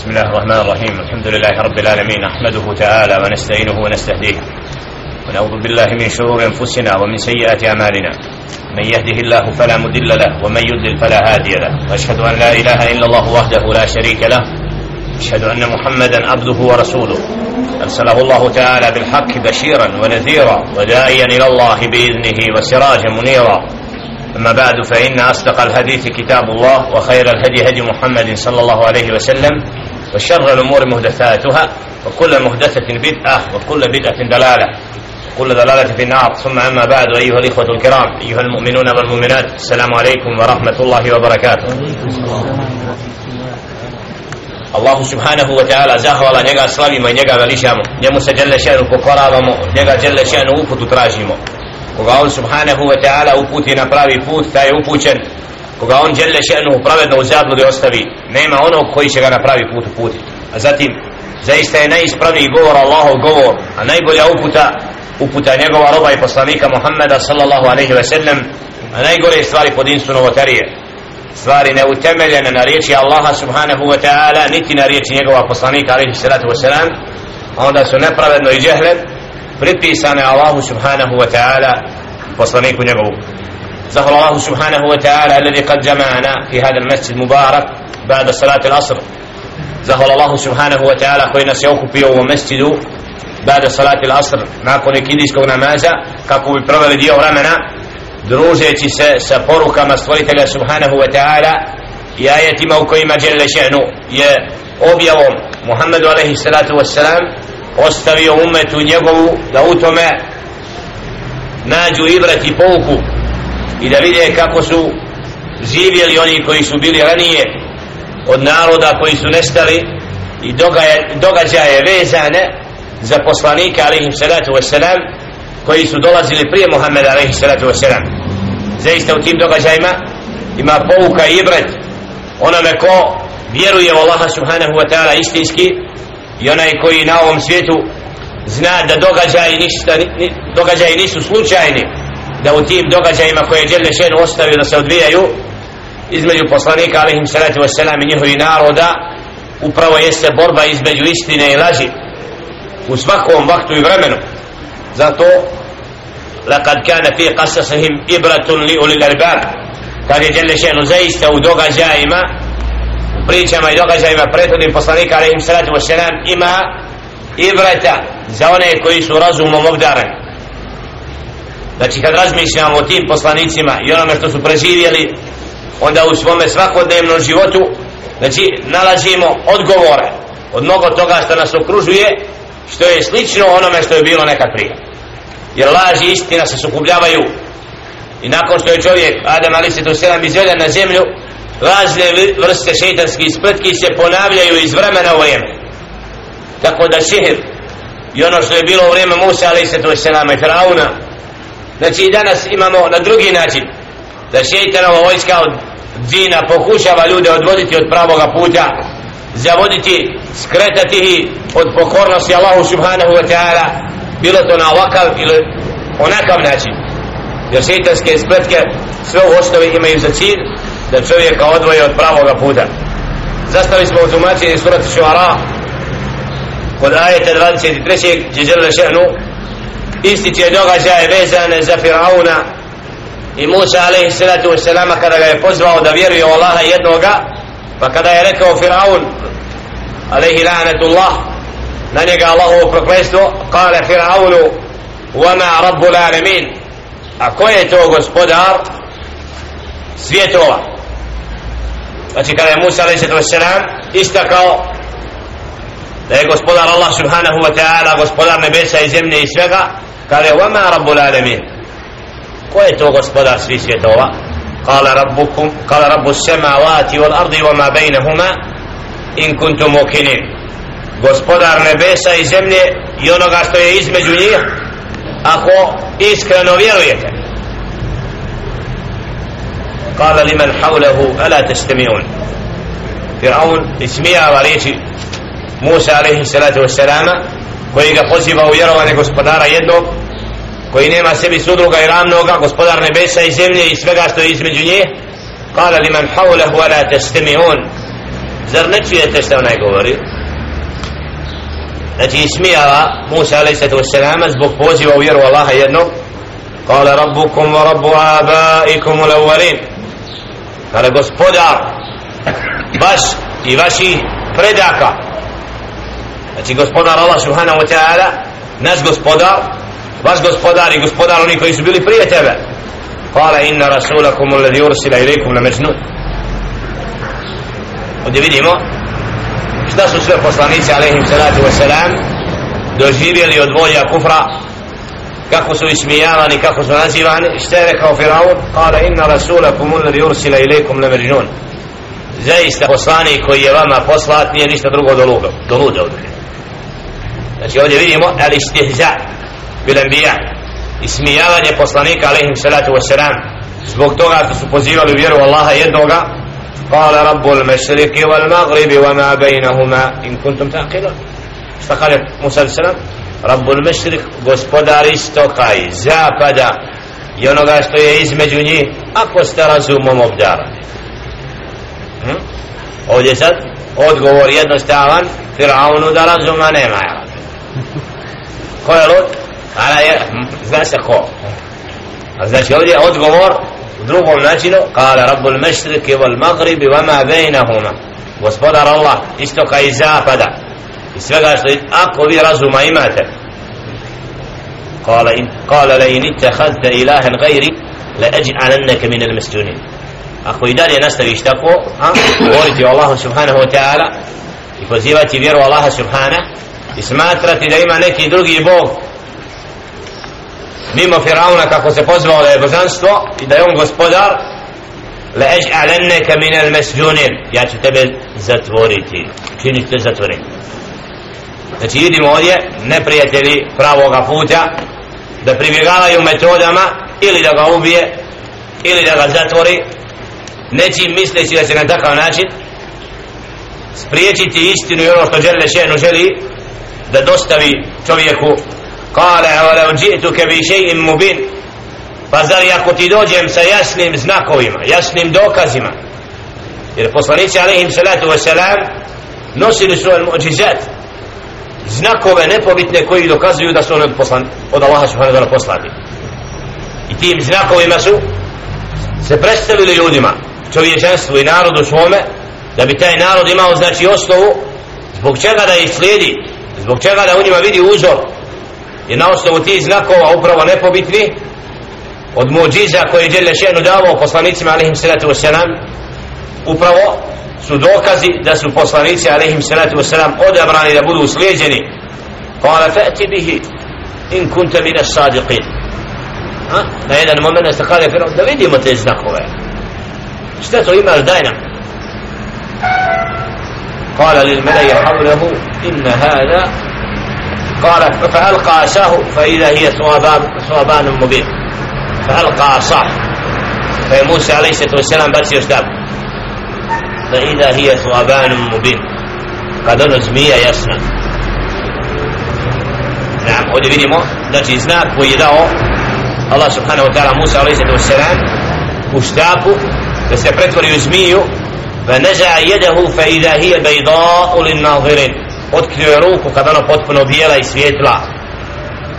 بسم الله الرحمن الرحيم الحمد لله رب العالمين نحمده تعالى ونستعينه ونستهديه ونعوذ بالله من شرور انفسنا ومن سيئات اعمالنا من يهده الله فلا مضل له ومن يضلل فلا هادي له واشهد ان لا اله الا الله وحده لا شريك له اشهد ان محمدا عبده ورسوله ارسله الله تعالى بالحق بشيرا ونذيرا وداعيا إلى الله باذنه وسراجا منيرا أما بعد فإن أصدق الحديث كتاب الله وخير الهدي هدي محمد صلى الله عليه وسلم وشر الأمور محدثاتها وكل محدثة بدعة وكل بدعة دلالة وكل دلالة في النار. ثم أما بعد أيها الإخوة الكرام أيها المؤمنون والمؤمنات السلام عليكم ورحمة الله وبركاته. الله سبحانه وتعالى زهولا njega slavimo i njega velišamo njemu se dželle šenu pokoravamo njega dželle šenu uputu tražimo koga on subhanahu wa ta'ala uputi na pravi put taj je upućen koga on dželle šenu pravedno u zabludi ostavi nema onog koji će ga na pravi put uputiti. A zatim zaista je najispravniji govor Allahov govor a najbolja uputa uputa njegova roba i poslanika Muhammeda sallallahu alaihi ve sellem a najgore stvari pod insu novotarije. Stvari neutemeljene na riječi Allaha subhanahu wa ta'ala niti na riječi njegova poslanika alaihi salatu wa salam onda su nepravedno i džehlen pripisane Allahu subhanahu wa ta'ala poslaniku njegovu. زهر الله سبحانه وتعالى الذي قد جمعنا في هذا المسجد المبارك بعد صلاة العصر زهر الله سبحانه وتعالى koji nas je okupio u mesjidu بعد صلاة العصر nakon ikindijskog namaza kako bi proveli dio vremena družeći se sa porukama stvoritelja subhanahu wa ta'ala i ajetima u kojima djelle še'nu je objavom Muhammedu alaihi salatu wassalam ostavio umetu njegovu da u tome nađu ibrat i pouku i da vide kako su živjeli oni koji su bili ranije od naroda koji su nestali i događaje, događaje vezane za poslanika alaihim salatu wasalam koji su dolazili prije Muhammeda alaihim salatu wasalam zaista u tim događajima ima pouka i ibret onome ko vjeruje u Allaha subhanahu wa ta'ala istinski i onaj koji na ovom svijetu zna da događaji, ništa, događaji nisu slučajni da u tim događajima koje je Đelle Šenu ostavio da se odvijaju između poslanika alaihim salatu wasalam i njihovi naroda upravo jeste borba između istine i laži u svakom vaktu i vremenu zato لقد كان في قصصهم إبرة لأولي الألباب kad je Đelle Šenu zaista u događajima u pričama i događajima prethodnim poslanika alaihim salatu wasalam ima ibrata znači kad razmišljamo o tim poslanicima i onome što su preživjeli onda u svome svakodnevnom životu znači nalazimo odgovore od mnogo toga što nas okružuje što je slično onome što je bilo nekad prije. Jer laž i istina se sukubljavaju i nakon što je čovjek Adam ali se to sedam izveden na zemlju razne vrste šeitanskih spletki se ponavljaju iz vremena u vrijeme. Tako da sihir i ono što je bilo u vrijeme Musa ali se to sedam i Firauna znači i danas imamo na drugi način da šeitanova vojska od dina pokušava ljude odvoditi od pravoga puta zavoditi, skretati ih od pokornosti Allahu subhanahu wa ta'ala bilo to na ovakav ili onakav način jer šeitanske spletke sve u osnovi imaju za cilj da čovjeka odvoje od pravoga puta zastavili smo u tumačenju surati Šuara kod ajeta 23. gdje žele še'nu ističe događaje vezane za Firauna i Musa alaihi salatu wasalama kada ga je pozvao da vjeruje u Allaha jednoga pa kada je rekao Firaun alaihi la'anatullah na njega Allahovo proklestvo kale Firaunu وما رب العالمين a ko je to gospodar svjetova? Znači kada je Musa alaihi salatu wassalam istakao da je gospodar Allah subhanahu wa ta'ala gospodar nebesa i zemlje i svega kada je wama rabbul alamin ko je to gospodar svih svjetova قال ربكم قال رب السماوات والأرض وما بينهما إن كنتم موقنين gospodar nebesa i zemlje i onoga što je između njih ako iskreno vjerujete قال لمن حوله ألا تستمعون فرعون اسميها وريتي موسى عليه الصلاة والسلام koji ga poziva u vjerovanje gospodara jednog koji nema sebi sudruga i ravnoga gospodar nebesa i zemlje i svega što je između nje kala li man hawlahu ala testemi'un. Zar ne čujete što onaj govori? Znači ismijava Musa a.s. zbog poziva u vjeru Allaha jednog kala rabbukum wa rabbu abaikum u levarin gospodar vaš i vaši predaka. Znači gospodar Allah subhanahu wa ta'ala naš gospodar vaš gospodar i gospodar oni koji su bili prije tebe. Kale inna rasulakum uledi ursila ilikum la majnun. Ovdje vidimo šta su sve poslanici alaihim salatu wasalam doživjeli od volja kufra kako su ismijavani kako su nazivani. Šta je rekao Firaun? Kala inna rasulakum uledi ursila ilikum la majnun. Zaista poslanik koji je vama poslat nije ništa drugo do luda, do luda ovdje znači ovdje vidimo al istihza bil anbiya ismijavanje poslanika alaihim salatu wasalam zbog toga što su pozivali vjeru Allaha jednoga قال رب المشرق والمغرب وما بينهما إن كنتم تعقلون استقال موسى عليه السلام رب المشرق gospodar istoka i zapada i onoga što je između njih ako ste razumom obdarani hm? ovdje sad odgovor jednostavan Firaunu da razuma nema ja. ko je lud? Ala je, hm, zna se ko. A znači ovdje odgovor u drugom načinu. Kala rabbul mešriki wal magribi vama bejnahuma. Gospodar Allah istoka i zapada. I svega što ako vi razuma imate. Kala, in kala la in ittakhadta ilahan gajri la aj'alannaka min al masjunin ako i dalje nastaviš tako a govoriti o Allahu subhanahu wa ta'ala i pozivati vjeru Allaha subhanahu i smatrati da ima neki drugi bog mimo Firauna kako se pozvao da je božanstvo i da je on gospodar la aj'alannaka min al-masjunin ja ću tebe zatvoriti. Čini te zatvoriti znači vidimo ovdje neprijatelji pravoga puta da pribjegavaju metodama ili da ga ubije ili da ga zatvori nečim misleći da će na takav način spriječiti istinu i ono što žele šenu želi da dostavi čovjeku قال ولو جئتك بشيء مبين فزر ako ti dođem sa jasnim znakovima jasnim dokazima jer poslanici alaihim salatu wasalam nosili su al mu'đizat znakove nepobitne koji dokazuju da su oni poslan, od Allaha subhanahu wa ta'ala poslani i tim znakovima su se predstavili ljudima čovječanstvu i narodu svome da bi taj narod imao znači osnovu zbog čega da ih slijedi zbog čega da u njima vidi uzor i na osnovu tih znakova upravo nepobitni od muđiza koje je Đele Šenu davao poslanicima alaihim salatu wasalam upravo su dokazi da su poslanici alaihim salatu wasalam odabrani da budu slijedjeni kala fa'ti bihi in kunta mine sadiqin ha? na jedan moment se kaže da vidimo te znakove šta to imaš daj nam قال للملأ حوله إن هذا قال فألقى عصاه فإذا هي ثوابان ثوابان مبين. فألقى عصاه. فموسى عليه الصلاة والسلام بس يستاب فإذا هي ثوابان مبين. قد نزمية يسنى نعم ovdje vidimo znači znak koji je dao Allah subhanahu wa ta'ala Musa alaihi sallam u štapu فنزع يده فإذا هي بيضاء للناظرين. otkrio je ruku kad ona potpuno bijela i svijetla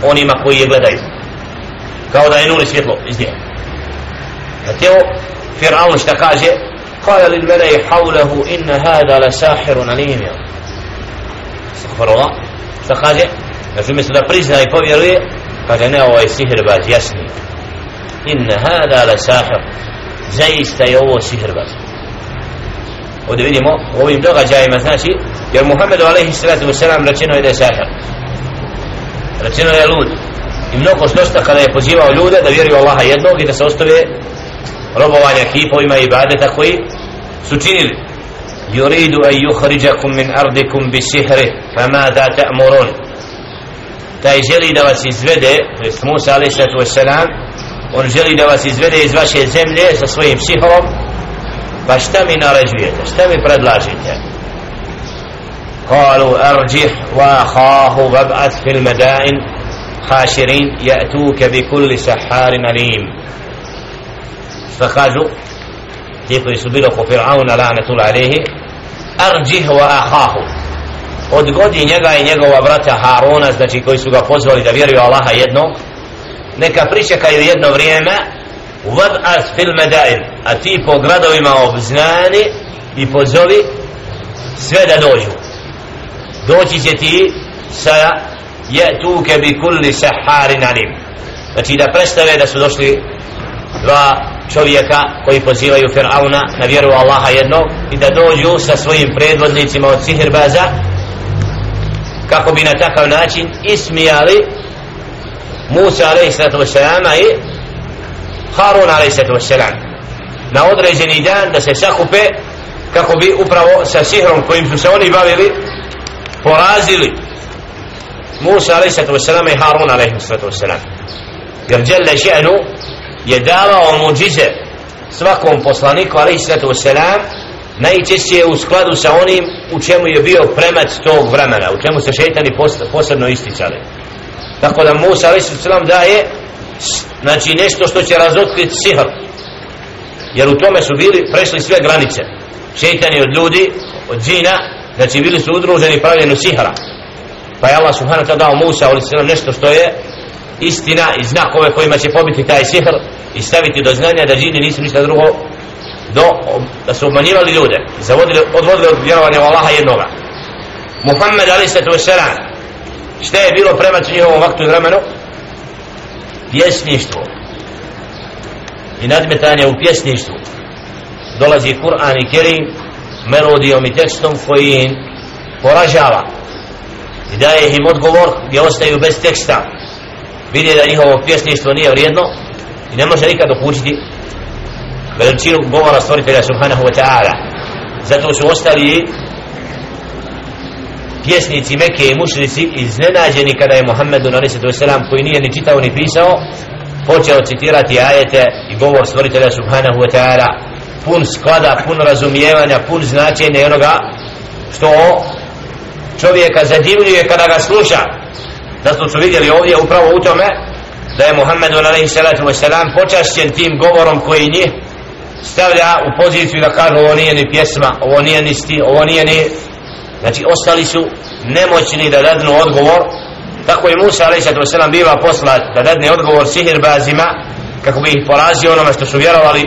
onima koji je gledaju. Kao da je nuli svjetlo iz nje. A teo Firaun šta kaže? Kaja li mene i havlehu inna hada la sahiru na nimi šta kaže? Znači umjesto da prizna i povjeruje kaže ne ovaj sihirbaz jasni. Inna hada la sahir zaista je ovo sihirbaz. Ovdje vidimo u ovim događajima znači jer Muhammedu alaihi sallatu wasalam rečeno je da je sahir rečeno je lud. I mnogo što kada je pozivao ljude da vjeruju Allaha jednog i da se ostave robovanja kipovima i ibadeta koji su činili. Yuridu an yukhrijakum min ardikum bi sihri fama da ta'murun. Taj želi da vas izvede to jest Musa alaihi sallatu wasalam on želi da vas izvede iz vaše zemlje sa svojim sihrom pa šta mi naređujete? Šta mi predlažite قالوا أرجح وأخاه وابعث في المدائن حاشرين يأتوك بكل سحار أليم فخرجوا كيف يسبلق فرعون لعنة الله عليه arđih wa ahahu odgodi njega i njegova brata Haruna znači koji su ga pozvali da vjeruju Allaha jednog neka pričekaju jedno vrijeme vab'as fil medain a ti po gradovima obznani i pozovi sve da dođu doći će ti sa je tuke bi kulli saharin alim znači da predstave da su došli dva čovjeka koji pozivaju Fir'auna na vjeru Allaha jednog i da dođu sa svojim predvodnicima od sihirbaza kako bi na takav način ismijali Musa a.s. i Harun a.s. na određeni dan da se sakupe kako bi upravo sa sihrom kojim su se oni bavili porazili Musa a.s. i Harun a.s. jer Jelle Ženu je davao muđize svakom poslaniku a.s. najčešće u skladu sa onim u čemu je bio premac tog vremena u čemu se šeitani posebno isticali tako da Musa a.s. daje znači nešto što će razotkriti sihr jer u tome su bili prešli sve granice šeitani od ljudi od džina znači bili su udruženi pravljenu sihra pa je Allah subhanahu ta'ala dao Musa a.s. nešto što je istina i znakove kojima će pobiti taj sihr i staviti do znanja da džini nisu ništa drugo do, da su obmanjivali ljude zavodili, odvodili od vjerovanja u Allaha jednoga Muhammed a.s. šta je bilo prema njihovom vaktu i vremenu pjesništvo i nadmetanje u pjesništvu dolazi Kur'an i Kerim melodijom i tekstom koji im poražava i daje im odgovor gdje ostaju bez teksta vidi da njihovo pjesništvo nije vrijedno i ne može nikad dokućiti veličinu govora stvoritelja subhanahu wa ta'ala zato su ostali pjesnici Mekke i mušnici iznenađeni kada je Muhammedu a.s. koji nije ni čitao ni pisao počeo citirati ajete i govor stvoritelja subhanahu wa ta'ala pun sklada, pun razumijevanja, pun značenja i onoga što čovjeka zadivljuje kada ga sluša zato su vidjeli ovdje upravo u tome da je Muhammedu a.s. počašćen tim govorom koji njih stavlja u poziciju da kažu ovo nije ni pjesma, ovo nije ni sti, ovo nije ni znači ostali su nemoćni da dadnu odgovor tako je Musa a.s. biva poslat da dadne odgovor sihirbazima kako bi ih porazio onome što su vjerovali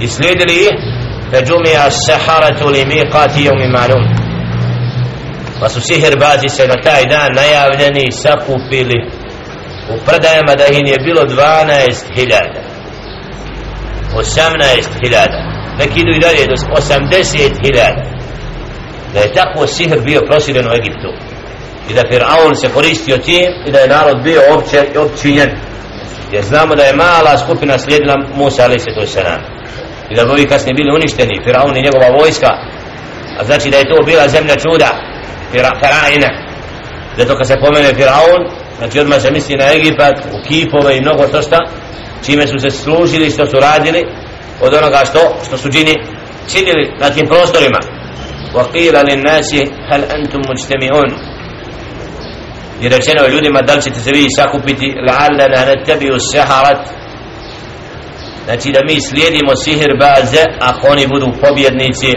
i slijedili ih فجمع السحرة لميقات يوم معلوم pa su sihirbazi se na taj dan najavljeni sakupili u predajama da ih je bilo 12.000 18.000 neki idu i dalje do 80.000 da je tako sihr bio prosiren u Egiptu i da Fir'aun se koristio tim i da je narod bio opće, općinjen jer znamo da je mala skupina slijedila Musa ali i da bi ovi kasnije bili uništeni Fir'aun i njegova vojska a znači da je to bila zemlja čuda Fir'aina zato kad se pomene Fir'aun znači odmah se misli na Egipat u kipove i mnogo to šta čime su se služili što su radili od onoga što, što su džini činili na tim prostorima وقيل للناس هل أنتم مجتمعون i rečeno je ljudima da li ćete se vi sakupiti la'allana nattabi'u saharat znači da mi slijedimo sihir baze ako oni budu pobjednici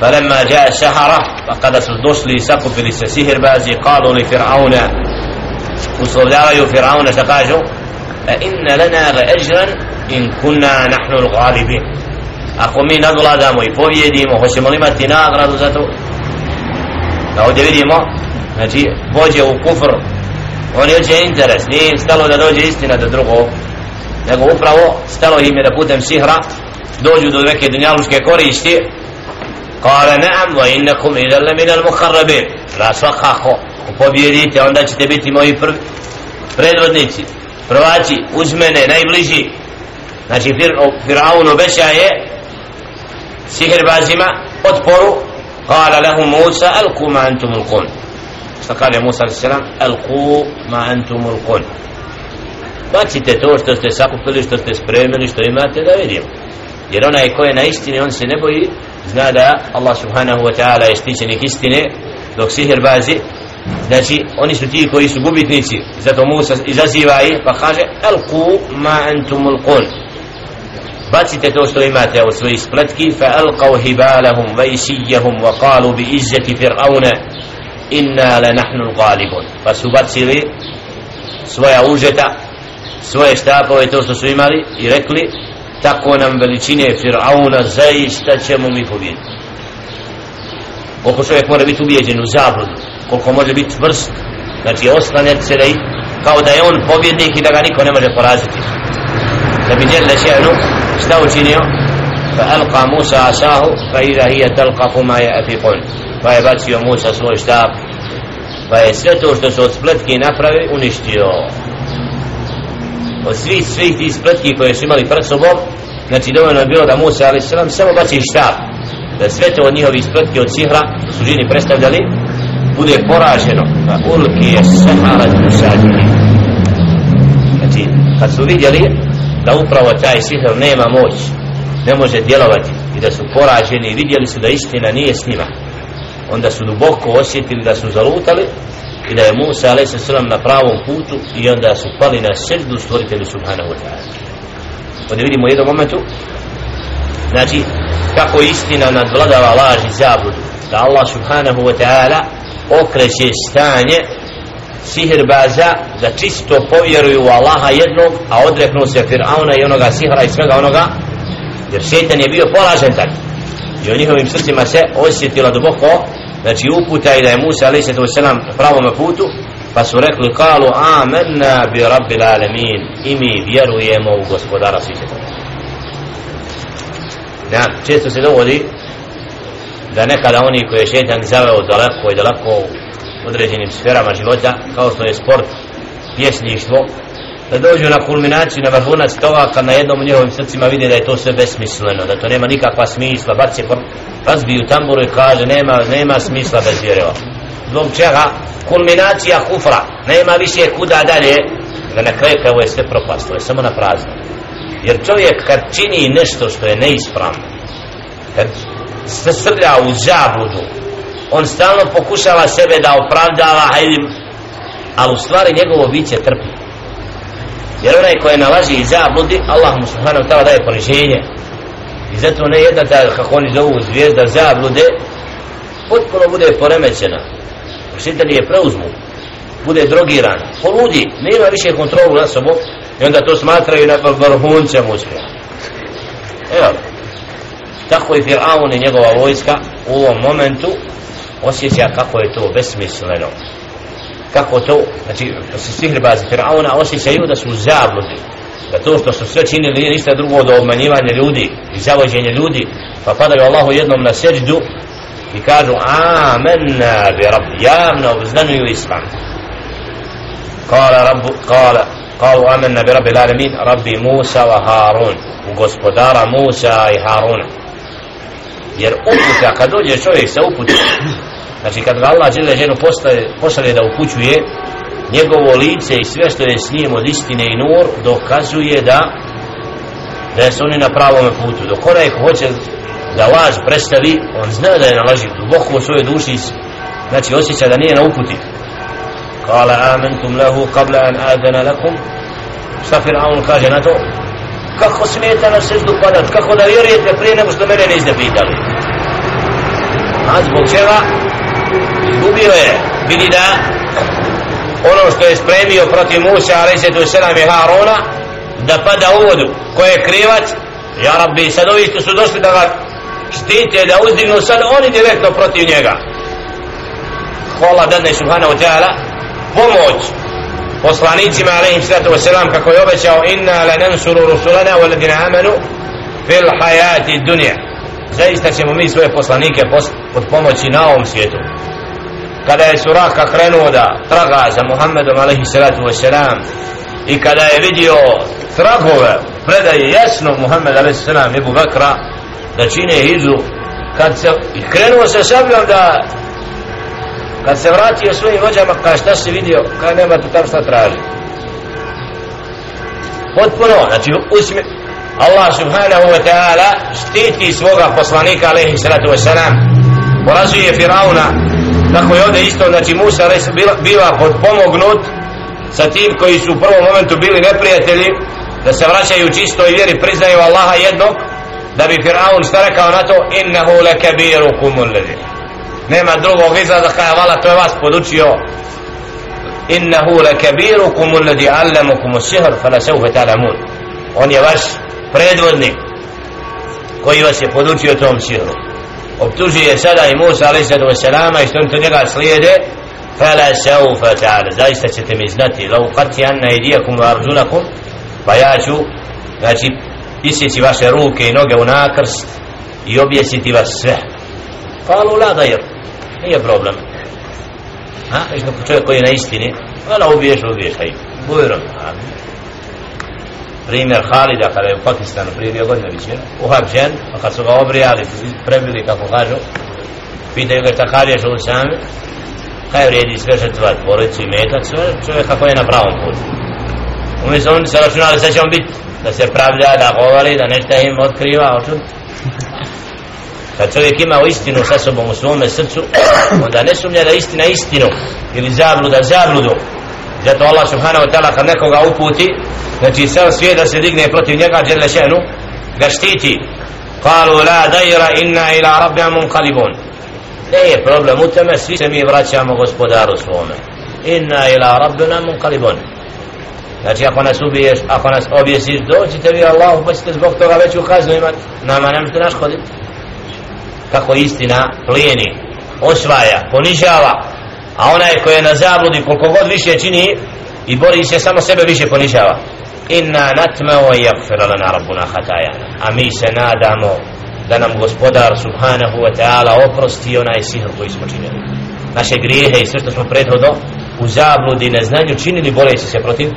فلما جاء سحرة فقد došli i sakupili se sihir bazi قالوا لفرعون uslovljavaju Fir'auna šta kažu إن لنا لأجرا إن كنا نحن الغالبين ako mi nadvladamo i povjedimo hoćemo li imati nagradu za to da ovdje vidimo znači vođe u kufr on je hoće interes nije im stalo da dođe istina do drugog nego upravo stalo im je da putem sihra dođu do neke dunjaluške koristi. Kale naam wa innakum idalna minal mukharrabin da svakako pobjedite onda ćete biti moji prvi predvodnici. Prvaci uz mene najbliži. Znači fir, Firaun obeća je bazima otporu kale lehu Musa alku ma antum ulkun što kale Musa alaihi alku ma antum ulkun bacite to što ste sakupili, što ste spremili, što imate da vidimo. Jer onaj ko je na istini, on se ne boji, zna da Allah subhanahu wa ta'ala je stičenik istine, dok sihir bazi, znači oni su ti koji su gubitnici, zato Musa izaziva ih, pa kaže, alku ma antum ulqun, bacite to što imate od svojih spletki fa alqaw hibalahum wa isijahum wa qalu bi izzati fir'auna inna la nahnu al-ghalibun pa su bacili svoja užeta svoje štapove to što su imali i rekli tako nam veličine Fir'auna zaista ćemo mi pobjediti koliko čovjek mora biti ubijeđen u zabludu koliko može biti vrst znači oslanjati se da i, kao da je on pobjednik i da ga niko ne može poraziti. Da bi djelje še'nu šta učinio? Fa alqa Musa asahu fa ida hija talqafu ma pa je bacio Musa svoj štab pa je sve to što su od spletke napravi uništio od svih svih tih spletki koje su imali pred sobom znači dovoljno je bilo da Musa ali samo baci štab da sve to od njihovi spletki od sihra su žini predstavljali bude poraženo. Pa ulki je sahara sađeni znači kad su vidjeli da upravo taj sihr nema moć ne može djelovati i da su poraženi vidjeli su da istina nije s njima. Onda su duboko osjetili da su zalutali i da je Musa a.s. na pravom putu i onda su pali na srdu stvoritelju subhanahu wa ta'ala ovdje vidimo u jednom momentu znači kako istina nadvladava laž i zabludu da Allah subhanahu wa ta'ala okreće stanje sihirbaza da čisto povjeruju u Allaha jednog a odreknu se Fir'auna i onoga sihra i svega onoga jer šetan je bio poražen tako i u njihovim srcima se osjetila duboko znači uputa i da je Musa alaih sallatu wasalam na pravom putu pa su rekli kalu amanna bi rabbil alamin. I mi vjerujemo u gospodara svijeta ja, često se dovodi da nekada oni koji je šetan zaveo daleko i daleko u određenim sferama života kao što je sport, pjesništvo da dođu na kulminaciju, na vrhunac toga kad na jednom u njihovim srcima vidi da je to sve besmisleno, da to nema nikakva smisla, bar se razbiju tamburu i kaže nema, nema smisla bez vjereva. Zbog čega? Kulminacija kufra, nema više kuda dalje, da na kraju kao je sve propast, je samo na prazno. Jer čovjek kad čini nešto što je neispravno, kad se srlja u zabludu, on stalno pokušava sebe da opravdava, hajde, ali u stvari njegovo biće trpi jer onaj koji nalazi i zabludi Allah mu subhanahu ta'ala daje poniženje. I zato ne jedna ta kako oni zovu zvijezda zablude potpuno bude poremećena. Učitelji je preuzmu bude drogiran poludi, nema više kontrolu na sobom i onda to smatraju na vrhuncem uspjeha. Evo tako i Fir'aun i njegova vojska u ovom momentu osjeća kako je to besmisleno kako to, znači se sihrbazi Firauna osjećaju da su zabludi da to što su sve činili nije ništa drugo od obmanjivanja ljudi i zavođenja ljudi pa padaju Allahu jednom na seđdu i kažu amenna bi rab javno obznanuju islam kala rabu kala قالوا آمنا برب العالمين ربي موسى وهارون وغسبدار موسى i Haruna jer uputa kad dođe čovjek sa uputom znači kad ga Allah žele ženu pošalje da upućuje njegovo lice i sve što je s njim od istine i nur dokazuje da da su oni na pravom putu. Dok onaj ko hoće da laž predstavi on zna da je na laži duboko u svojoj duši znači osjeća da nije na uputi. Kala amentum lahu kabla an adana lakum. Šta Fir'aun kaže na to? Kako smijete na seždu padat? Kako da vjerujete prije nego što mene niste pitali? A zbog čega? Izgubio je vidi da ono što je spremio protiv Musa a.s. selam i Harona da pada u vodu. Ko je krivac? Ja rabbi sad ovi što su došli da ga štite da uzdignu sad oni direktno protiv njega. Hvala dane subhanahu ta'ala pomoć poslanicima alaihim sallatu wasalam kako je obećao inna la nansuru rusulana wa ladina amanu fil hayati dunja zaista ćemo mi svoje poslanike pod pomoći na ovom svijetu kada je Suraka krenuo da traga za Muhammedom alaihi salatu wasalam i kada je vidio tragove predaje jasno Muhammed alaihi salam Ebu Bakra da čine hizu kad se i krenuo se sabljom da kad se vratio svojim vođama kada šta se vidio? Kada nema tu tam šta traži. Potpuno znači usmi Allah subhanahu wa ta'ala štiti svoga poslanika alaihi salatu wasalam porazuje Firauna tako je ovdje isto znači Musa biva podpomognut sa tim koji su u prvom momentu bili neprijatelji da se vraćaju čisto i vjeri priznaju Allaha jednog da bi Fir'aun šta rekao na to innehu lakabiru kumul nema drugog izraza kada vala to je vas podučio. Innehu lakabiru kumul ladhi allamukum sihr fala sawfa ta'lamun on je vaš predvodnik koji vas je podučio tom sihru optužuje sada i Musa alaih sallatu wassalama i što on to njega slijede. Fala sawfa ta'ala. Zaista ćete mi znati lau qati anna idijakum wa arjulakum. Pa ja ću znači isjeći vaše ruke i noge u nakrst i objesiti vas sve. Kalu la dajer nije problem. Ha, viš kako čovjek koji je na istini. Vala ubiješ, ubiješ, pa haj bujrom primjer Halida kada je u Pakistanu prije dvije godine viće uhađen, a kad su ga obrijali prebili kako kažu pitaju ga šta kad je što sami kaj vredi sve žrtvat porodicu i metak sve čovjek kako je na pravom putu umjesto oni se računali sve će on biti da se pravlja, da govori, da nešto im otkriva, očun. Kad čovjek ima u istinu sa sobom u svome srcu, onda ne sumnja da istina istinu ili zabluda zabludu. Zato Allah subhanahu wa ta'ala kad nekoga uputi, znači sam svijet da se digne protiv njega, dželle šenu, ga štiti. Kalu la dajra inna ila rabbina munqalibun. Ne je problem u tome, svi se mi vraćamo gospodaru svome. Inna ila rabbina munqalibun. Znači ako nas ubiješ, ako nas objesiš, dođite vi Allahu pa ćete zbog toga veću kaznu imati. Nama ne možete naškoditi. Kako istina plijeni, osvaja, ponižava, a onaj koji je na zabludi koliko god više čini i bori se samo sebe više ponižava. Inna natma o lana rabbuna hatajana. A mi se nadamo da nam gospodar subhanahu wa ta'ala oprosti onaj sihr koji smo činili. Naše grijehe i sve što smo prethodno u zabludi i neznanju činili boreći se protiv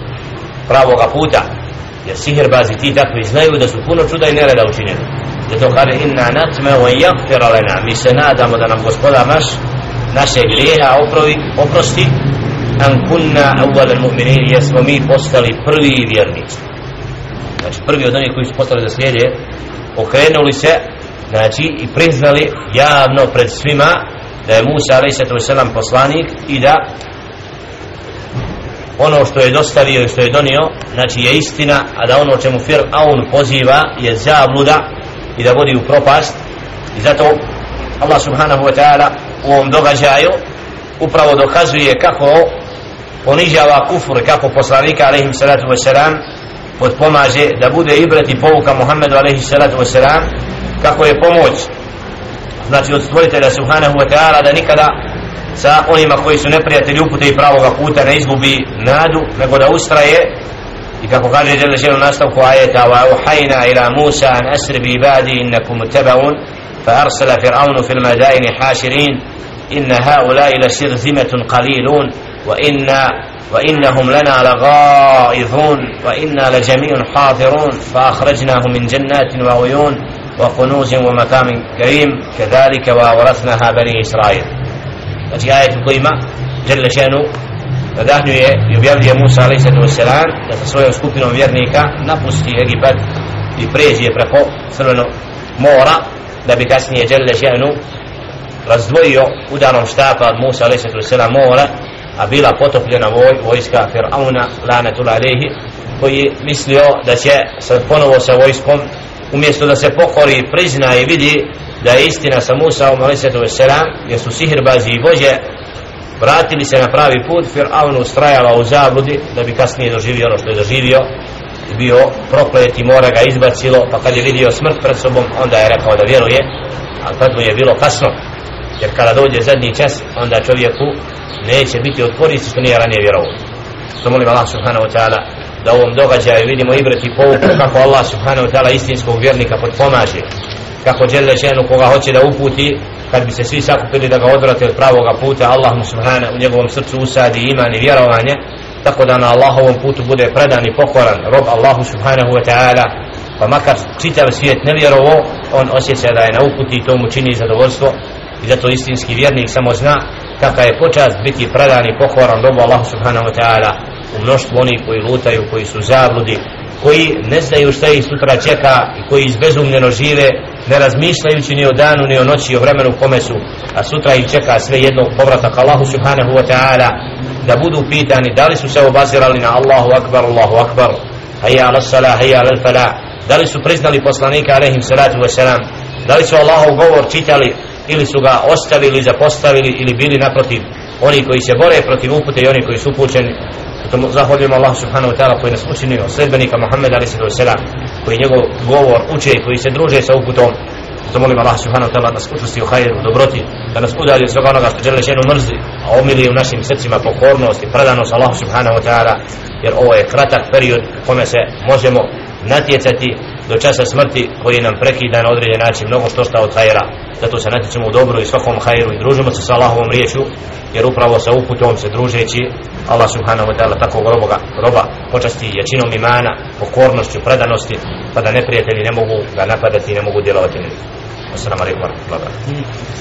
pravoga puta jer sihirbazi ti takvi znaju da su puno čuda i nereda učinili zato kaže inna natme wa lana mi se nadamo da nam gospodar naš naše grijeha oprovi, oprosti an kunna awwal al-mu'minin jesmo mi postali prvi vjernici znači prvi od onih koji su postali da slijede okrenuli se znači i priznali javno pred svima da je Musa a.s. poslanik i da ono što je dostavio i što je donio znači je istina a da ono čemu Fir'aun poziva je zabluda i da vodi u propast i zato Allah subhanahu wa ta'ala u ovom događaju upravo dokazuje kako ponižava kufur kako poslanika alaihim salatu wasalam podpomaže da bude ibret i povuka Muhammedu alaihim salatu wasalam kako je pomoć znači od stvoritelja subhanahu wa ta'ala da nikada sa onima koji su neprijatelji upute i pravoga puta ne izgubi nadu nego da ustraje. I kako kaže Jelle nastavku ajeta wa uhajna ila Musa an asri bi ibadi innakum tebaun فأرسل فرعون في المدائن حاشرين إن هؤلاء لشرذمة قليلون وإن وإنهم لنا لغائظون وإنا لجميع حاضرون فأخرجناهم من جنات وعيون وكنوز ومقام كريم كذلك وأورثناها بني إسرائيل. هذه آية القيمة جل شأنه. Nadahnu je موسى عليه الصلاة والسلام. da sa ويرنيكا skupinom vjernika napusti Egipat i pređe preko da bi kasnije žele Ženu razdvojio udarom štapa od Musa alaih sallatu mora a bila potopljena voj, vojska Fir'auna lanatul alaihi koji mislio da će sad ponovo sa vojskom umjesto da se pokori prizna i vidi da je istina sa Musaom u Malisetu jer su sihirbazi i vođe vratili se na pravi put Fir'aun ustrajala u zabludi da bi kasnije doživio ono što je doživio bio proklet i mora ga izbacilo pa kad je vidio smrt pred sobom onda je rekao da vjeruje ali tad mu je bilo kasno jer kada dođe zadnji čas onda čovjeku neće biti od koristi što nije ranije vjerovao. Što molim Allah subhanahu wa ta'ala da u ovom događaju vidimo i pouku kako Allah subhanahu wa ta'ala istinskog vjernika podpomaže kako žele ženu koga hoće da uputi kad bi se svi sakupili da ga odvrate od pravoga puta Allah mu subhanahu u njegovom srcu usadi iman i vjerovanje tako da na Allahovom putu bude predan i pokoran rob Allahu subhanahu wa ta'ala. Pa makar čitav svijet ne vjerovo on osjeća da je na uputi i to mu čini zadovoljstvo. I zato istinski vjernik samo zna kakva je počast biti predan i pokoran robu Allahu subhanahu wa ta'ala. U mnoštvu onih koji lutaju, koji su zabludi, koji ne znaju šta ih sutra čeka i koji izbezumljeno žive, ne razmišljajući ni o danu, ni o noći, o vremenu kome su, a sutra ih čeka sve jedno povratak Allahu subhanahu wa ta'ala, da budu pitani da li su se obazirali na Allahu akbar, Allahu akbar, hayya ala salah hayya ala falah da li su priznali poslanika alaihim salatu wasalam da li su Allahov govor čitali ili su ga ostavili zapostavili ili bili naprotiv? Oni koji se bore protiv upute i oni koji su upućeni. Zato zahvaljujem Allah subhanahu wa ta'ala koji nas učinio sledbenika Muhammeda alaihi sallam koji njegov govor uče i koji se druže sa uputom. Zato molim Allah subhanahu wa ta'ala nas učusti u hajru, dobroti da nas udalji od svega onoga što žele ženu mrzi a omili u našim srcima pokornost i predanost Allah subhanahu wa ta'ala jer ovo je kratak period u kome se možemo natjecati do časa smrti koji nam prekida na određen način mnogo što šta od hajra zato se natječemo u dobru i svakom hajru i družimo se sa Allahovom riječu jer upravo sa uputom se družeći Allah subhanahu wa ta'ala takvog roboga, roba počasti jačinom imana, pokornošću, predanosti pa da neprijatelji ne mogu ga napadati i ne mogu djelovati Assalamu alaikum wa rahmatullahi wa barakatuh